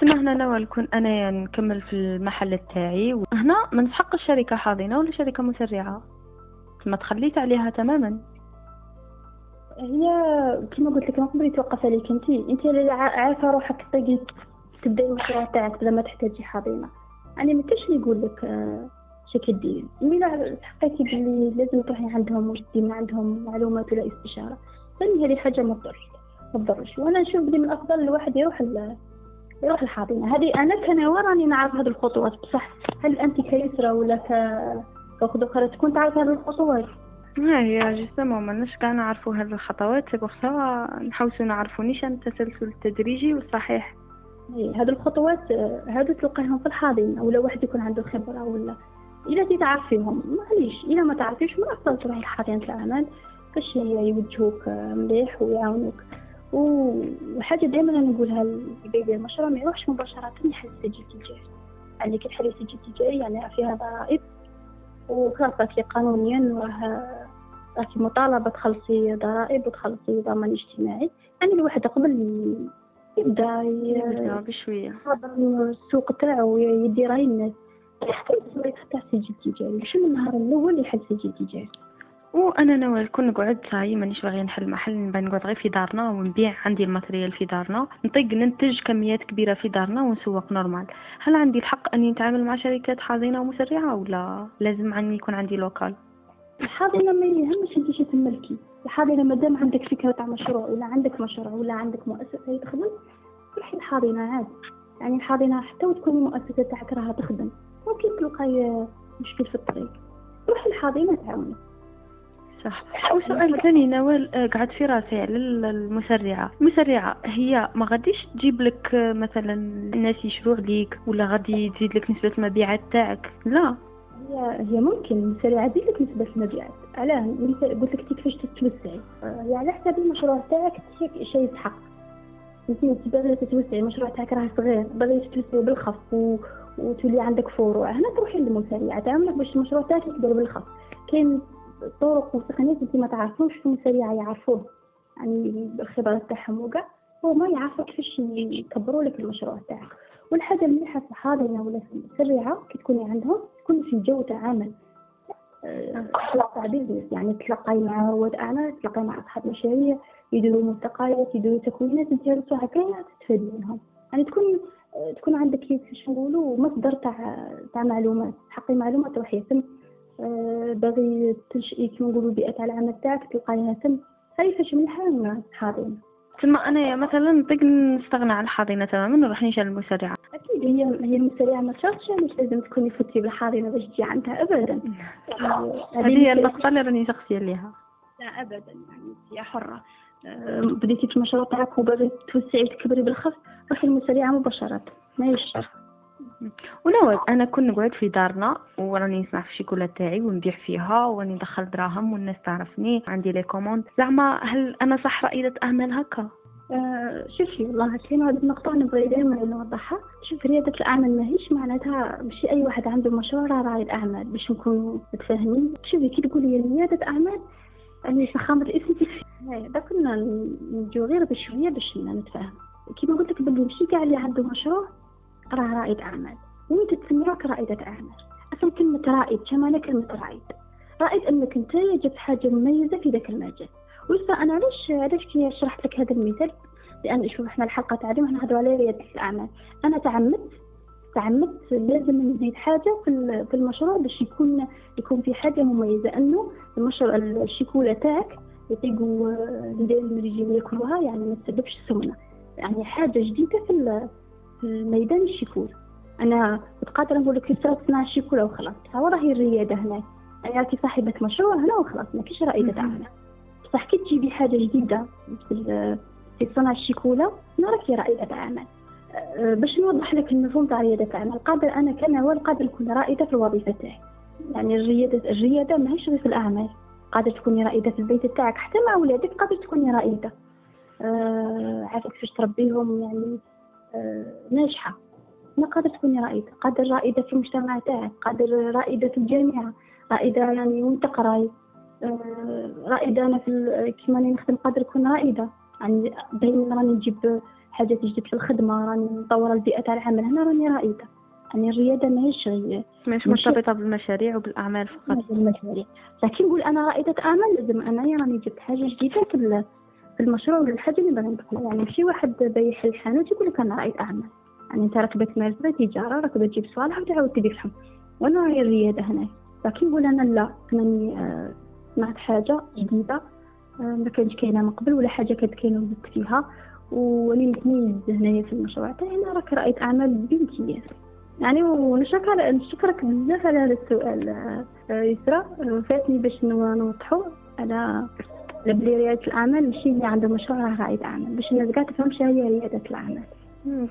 تما هنا نوى نكون أنا نكمل في المحل تاعي. وهنا ما نسحقش شركة حاضنة ولا شركة مسرعة. تما تخليت عليها تماما. هي كما قلت لك ما تقدري توقف عليك. انت انت عارفة روحك تبقي تبدأي المشروع تاعك بلا ما تحتاجي حاضنه يعني ما كاش اللي يقول لك آه، شكل ديري ملي حقيتي بلي لازم تروحي عندهم واش من عندهم معلومات ولا استشارة. ثاني هذه حاجة ما تضرش ما تضرش. وأنا نشوف بلي من الأفضل الواحد يروح يروح الحاضنه هذه أنا كنوا راني نعرف هذه الخطوات. بصح هل أنت كيسرا ولا ك كأخت أخرى تكون تعرف هذه الخطوات. ها هي justement ماناش كاع نعرفوا هذه الخطوات c'est pour نحوسو نعرفوا نيشان التسلسل التدريجي والصحيح. هذه الخطوات هادو تلقاهم في الحاضنة ولا واحد يكون عنده خبرة ولا إلا تعرفيهم معليش إلا ما تعرفيش من أفضل تروحي لحاضنة العمل باش يوجهوك مليح ويعاونوك. وحاجة دائما نقولها لبيبي المشروع ما يروحش مباشرة يحل سجل تجاري يعني كي تحلي سجل تجاري يعني فيها ضرائب. راكي قانونيا راه راكي مطالبة تخلصي ضرائب وتخلصي ضمان اجتماعي. يعني الواحد قبل يبدأ يبدأ بشوية. السوق تاعو يدي راي الناس حتى يفتح سجل تجاري. ماشي من النهار الأول يحل سجل تجاري؟ وأنا ناوي كون نقعد صاي مانيش باغي نحل محل نبغي نقعد غير في دارنا ونبيع عندي ال matériel في دارنا نطيق ننتج كميات كبيرة في دارنا ونسوق normal. هل عندي الحق أني نتعامل مع شركات حاضنه ومسرعة ولا لازم عني يكون عندي لوكال؟ الحاضنة ما يهمش أنت تملكي الحاضنة مادام عندك فكرة تاع مشروع ولا عندك مشروع ولا عندك مؤسسة تخدم روحي الحاضنة عادي يعني الحاضنة حتى وتكون المؤسسة تاعك راها تخدم ممكن تلقاي مشكل في الطريق. روحي الحاضنة تعاونك. صح. وسؤال ثاني نوال آه، قعد في راسي على المسرعة. المسرعة هي ما غاديش تجيب لك آه، مثلا الناس يشروا عليك ولا غادي تزيد لك نسبة المبيعات تاعك؟ لا. هي هي ممكن المسرعة تزيد لك نسبة المبيعات. علاه قلت لك كيفاش تتوسعي هي على حسب المشروع تاعك شيء يتحقق. انت باغي تتوسعي المشروع تاعك راه صغير باغي تتوسعي بالخف و... وتولي عندك فروع. هنا تروحي للمسرعة تعملك باش المشروع تاعك يكبر بالخف. كاين طرق وتقنيات انت ما تعرفوش سريعة يعرفوه. يعني بالخبرة تاعهم وكاع هو ما يعرفوا كيفاش يكبروا لك المشروع تاعك. والحاجة المليحة في الحاضنة ولا في السريعة كي تكوني عندهم تكون في جو تعامل تطلع business يعني تلقاي مع رواد أعمال تلقاي مع أصحاب مشاريع يديروا ملتقيات يديروا تكوينات أنت كاع تستفادي منهم. يعني تكون تكون عندك كيف نقولوا مصدر تاع تاع معلومات تلقاي معلومات آه، باغي تنشئي كيما نقولوا بيئة العمل تاعك تلقايها تم هاي فاش مليحة حاضنة؟ ثم أنا مثلا نطيق نستغنى عن الحاضنة تماما ونروح نمشي المسرعه أكيد هي هي المسرعه ما تشرطش علاش لازم تكوني فتي بالحاضنة باش تجي عندها ابدا. هذه هي النقطه اللي راني شخصيا ليها. لا ابدا يعني انت حرة. آه، بديتي في المشروع تاعك وبغيتي توسعي وتكبري بالخف روحي المسرعه مباشرة. ما يشرط ونوال أنا كنت نقعد في دارنا وراني نسمع في الشيكولا تاعي ونبيع فيها وراني ندخل دراهم والناس تعرفني عندي les commandes. زعما هل أنا صح رائده اعمال هكا؟ آه شوفي والله كاين هذه النقطة نبغي دائما نوضحها شوف ريادة الأعمال ماهيش معناتها ماشي أي واحد عنده مشروع راه رائد أعمال باش نكونوا متفاهمين. شوفي كي تقولي ريادة أعمال يعني فخامة الإسم تكفي donc هنا نجو غير بشوية باش نتفاهم. كيما قلت لك بلي ماشي كاع اللي عنده مشروع راه رائد أعمال وين تتسمى رائدة أعمال. أصلا كلمة رائد شمالة كلمة رائد. رائد أنك أنت جبت حاجة مميزة في ذاك المجال. ويسا أنا علاش علاش كي شرحت لك هذا المثال؟ لأن شوف إحنا الحلقة تعليم إحنا على ريادة الأعمال. أنا تعمدت تعمدت لازم نزيد حاجة في المشروع باش يكون يكون في حاجة مميزة. أنه المشروع الشيكولة تاعك يطيقوا اللي يجيو يأكلوها يعني ما تسببش السمنة يعني حاجة جديدة في ميدان الشيكول أنا قادره نقول لك يسرى تصنع الشيكولا وخلاص هو راهي الريادة هنا. يعني راكي صاحبة مشروع هنا وخلاص ما كاينش رائده اعمال بصح كي تجيبي حاجة جديدة في صنع الشيكولا راكي رائده اعمال أه، باش نوضح لك المفهوم تاع ريادة الاعمال قادر أنا كنوال قادر نكون رائدة في الوظيفة تاعي. يعني الريادة الريادة ماهيش غير في الأعمال. قادر تكوني رائدة في البيت تاعك حتى مع ولادك قادر تكوني رائدة. آه عارفه كيفاش تربيهم يعني آه ناجحة. ما قادر تكوني رائدة قادر رائدة في المجتمع تاعك قادر رائدة في الجامعة رائدة يعني وانت تقراي آه، رائدة أنا في كيما راني نخدم قادر نكون رائدة. يعني دايما راني نجيب حاجات جديدة في الخدمة راني نطور البيئة تاع العمل. هنا راني رائدة. يعني الريادة ماهيش غير مش مرتبطة بالمشاريع وبالأعمال فقط. بالمشاريع. لكن نقول أنا رائدة أعمال لازم أنا راني جبت حاجة جديدة في المشروع ولا الحاجة اللي بغي ندخلها يعني ماشي واحد بيح الحانوت يقول لك أنا رائد أعمال يعني أنت ركبت مرزبة تجارة ركبت تجيب صوالح وتعاود تبيعهم وأنا هي الريادة هنا لكن نقول أنا لا آه، سمعت حاجة جديدة آه، ما كانش كاينة من قبل ولا حاجة كانت كاينة وزدت فيها. ولي متميز هنايا في المشروع تاعي. أنا راك رائدة اعمال بامتياز. يعني ونشكر نشكرك بزاف على هذا السؤال آه، يسرا. فاتني باش نوضحو على بلي ريادة الأعمال ماشي اللي عنده مشروع راه رائد أعمال. باش الناس قاعدة تفهم هي ريادة الأعمال.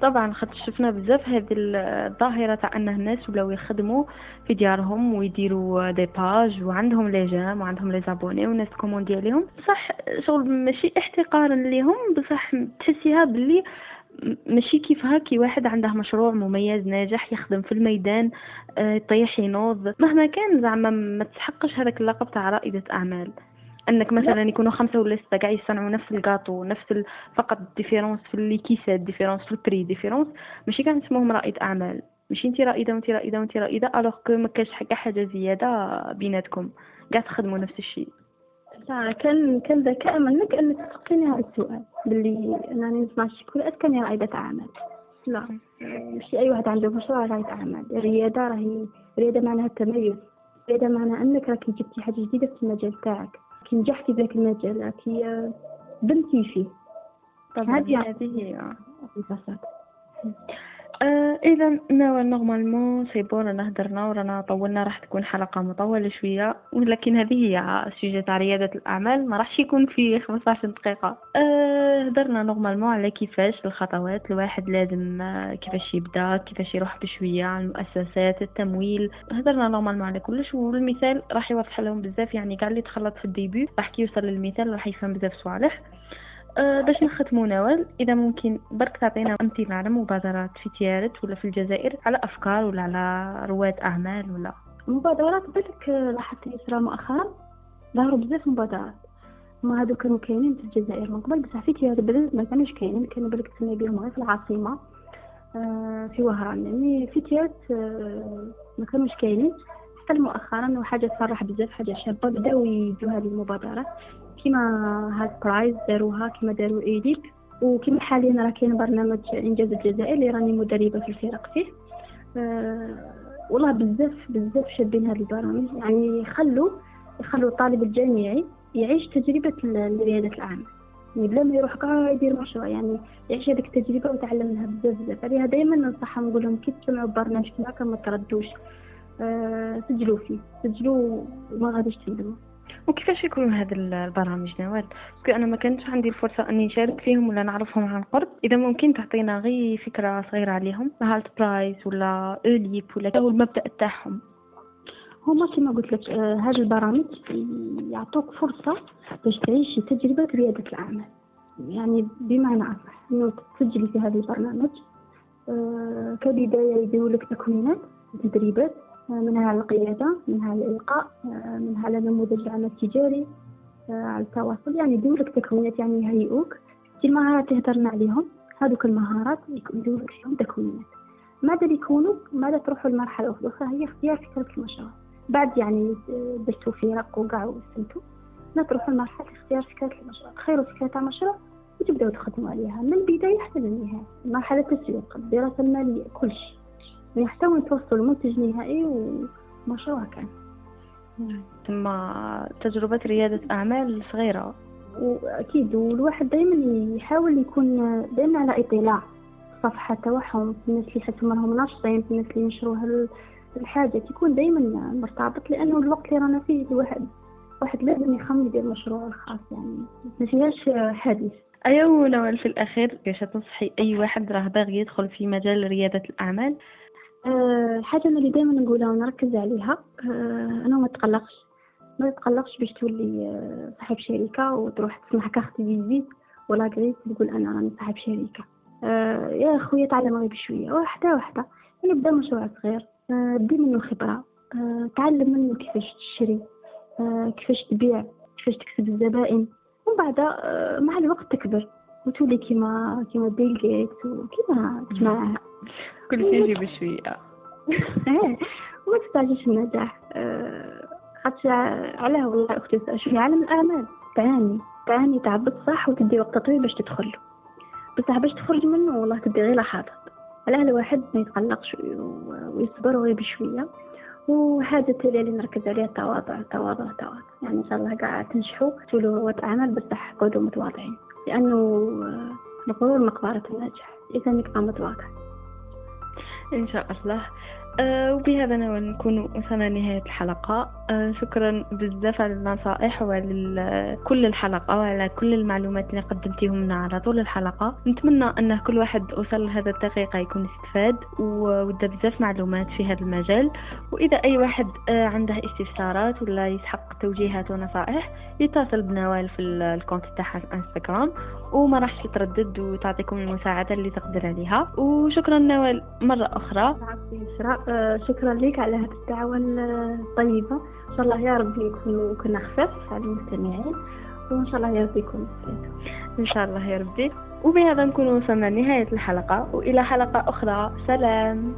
طبعا خاطر شفنا بزاف هذه الظاهرة تاع ان الناس ولاو يخدموا في ديارهم ويديروا des pages وعندهم les j'aime وعندهم les abonnés والناس commander عليهم. بصح شغل ماشي احتقارا ليهم بصح تحسيها باللي ماشي كيف هاكي واحد عنده مشروع مميز ناجح يخدم في الميدان يطيح آه، ينوض. مهما كان زعما ما تسحقش هذاك اللقب تاع رائدة أعمال. أنك مثلا يكونوا خمسة ولا ستة كاع يصنعوا نفس الكاطو نفس ال... فقط différence في les caissettes différence في ال prix différence ماشي كاع نسموهم رائد أعمال. ماشي انت رائدة وانت رائدة وانت رائدة alors que ما كاش حاجة حاجة زيادة بيناتكم. كاع تخدموا نفس الشيء. كان كان ذكاء منك أنك تسقسيني هذا السؤال باللي أنني نسمع الشكولات كان رائدة أعمال. لا. ماشي أي واحد عنده مشروع رائد أعمال. الرياده راهي الرياده معناها التميز. الرياده معناها أنك راكي جبتي حاجة جديدة في المجال تاعك. كي نجحتي ذاك المجال كي بنتي فيه. طبعا. هذه هي. آه نوال normalement c'est bon رانا هدرنا ورانا طولنا راح تكون حلقة مطولة شوية ولكن هذه هي sujet تاع ريادة الأعمال ما راحش يكون في 15 دقيقة. آه هدرنا normalement على كيفاش الخطوات الواحد لازم آه كيفاش يبدأ كيفاش يروح بشوية على المؤسسات التمويل. هدرنا normalement على كلش والمثال راح يوضح لهم بزاف يعني كاع اللي تخلط في ال début راح كي يوصل للمثال راح يفهم بزاف صوالح. باش نختمو نوال إذا ممكن برك تعطينا أمثلة على مبادرات في تيارت ولا في الجزائر على أفكار ولا على رواد أعمال ولا؟ مبادرات بالك لاحظت يسرى مؤخرا ظهروا بزاف مبادرات. هما هادو كانوا كاينين في الجزائر من قبل بصح في تيارت ما كانوش كاينين. كانوا بالك تسمعي بهم غير في العاصمة آه في وهران. يعني في تيارت آه ما كانوش كاينين. حتى مؤخرا وحاجه تفرح بزاف حاجة شابة بداو يديو هذه المبادرات. كيما Hult Prize داروها كيما داروا ايديب وكما حاليا راه كاين برنامج إنجاز الجزائر اللي راني مدربة في الفرق فيه. أه والله بزاف بزاف شابين هاد البرامج. يعني يخلوا يخلوا الطالب الجامعي يعيش تجربة ريادة الأعمال يعني بلا ما يروح كاع يدير مشروع يعني يعيش هذيك التجربة ويتعلم منها بزاف. بزاف عليها دائما ننصحهم نقول لهم كي تسمعوا برنامج كذا ما تردوش. أه سجلوا فيه سجلوا وما غاديش تندموا. وكيفاش يكونوا هاد البرامج نوال؟ parce que أنا ما كانش عندي الفرصة أني نشارك فيهم ولا نعرفهم عن قرب إذا ممكن تعطينا غير فكرة صغيرة عليهم. Hult Prize ولا اوليب ولا هو المبدأ تاعهم هما كما قلت لك آه هاد البرامج يعطوك فرصة باش تعيشي تجربة ريادة الأعمال. يعني بمعنى أصح إنه تسجلي في هذا البرنامج آه كبداية يديروا لك تكوينات تدريبات منها القيادة منها الإلقاء منها نموذج العمل التجاري على التواصل. يعني دولك تكوينات يعني يهيئوك في المهارات اللي هدرنا عليهم. هذوك المهارات يدولك فيهم تكوينات. ماذا يكونوا ماذا تروحوا للمرحلة الأخرى؟ هي اختيار فكرة المشروع. بعد يعني درتوا فرق وقع وسمتوا لا تروحوا لمرحلة اختيار فكرة المشروع. تخيروا فكرة المشروع وتبداو تخدموا عليها. من البداية حتى للنهاية مرحلة التسويق الدراسة المالية كل شيء يعني حتى وين توصلوا منتج نهائي ومشروع كان. ثم تجربة ريادة أعمال صغيرة. وأكيد والواحد دائما يحاول يكون دائما على إطلاع. صفحة تاعهم الناس اللي يحسوا راهم ناشطين الناس اللي ينشروا الحاجة يكون دائما مرتبط لأنه الوقت اللي رانا فيه الواحد واحد لازم يخمم يدير مشروع الخاص يعني. ما فيهاش حديث. أيوة نوال في الأخير كيفاش تنصحي أي واحد راه باغي يدخل في مجال ريادة الأعمال؟ الحاجة أنا اللي دايما نقولها ونركز عليها آه، أنا ما تقلقش. ما تقلقش باش تولي آه، صاحب شركة وتروح تصنع كارت فيزيت ولا قريت تقول أنا راني صاحب شركة. آه، يا خويا تعلم غير بشوية. واحدة واحدة يعني بدا مشروع صغير. دي منه خبرة. تعلم منه كيفاش تشري. كيفاش تبيع. كيفاش تكسب الزبائن. ومن بعد مع الوقت تكبر. وتولي كيما كيما بيل جيتس وكيما جماعة كل شيء يجي بشوية إيه. وما تستعجلش النجاح خاطش علاه والله أختي شوفي عالم الأعمال. تعاني. تعاني تعب صح وتدي وقت طويل باش تدخل. بصح باش تخرج منه والله تدي غير لحظات علاه الواحد ما يتقلقش ويصبر غير بشوية وحاجة تالية اللي نركز عليها التواضع التواضع التواضع. يعني إن شاء الله قاعد تنجحوا تولوا رواد أعمال بصح قعدوا متواضعين. لأنه الغرور مقبرة الناجح إذا نبقى متواضع إن شاء الله. وبهذا نكون وصلنا لنهاية الحلقة. أه شكرا بزاف على النصائح وعلى كل الحلقة وعلى كل المعلومات اللي قدمتيهم لنا على طول الحلقة. نتمنى أن كل واحد وصل لهذا الدقيقة يكون استفاد وودى بزاف معلومات في هذا المجال. وإذا أي واحد أه عنده استفسارات ولا يسحق توجيهات ونصائح يتصل بنوال في الكونت تاعها في إنستغرام. وما راحش تردد وتعطيكم المساعدة اللي تقدر عليها. وشكرا نوال مرة أخرى. آه، شكرا لك على هذه الدعوة الطيبة. إن شاء الله يا رب يكونوا كنا خفاف على المستمعين وإن شاء الله يا رب يكونوا إن شاء الله يا ربي. وبهذا نكون وصلنا لنهاية الحلقة وإلى حلقة أخرى. سلام.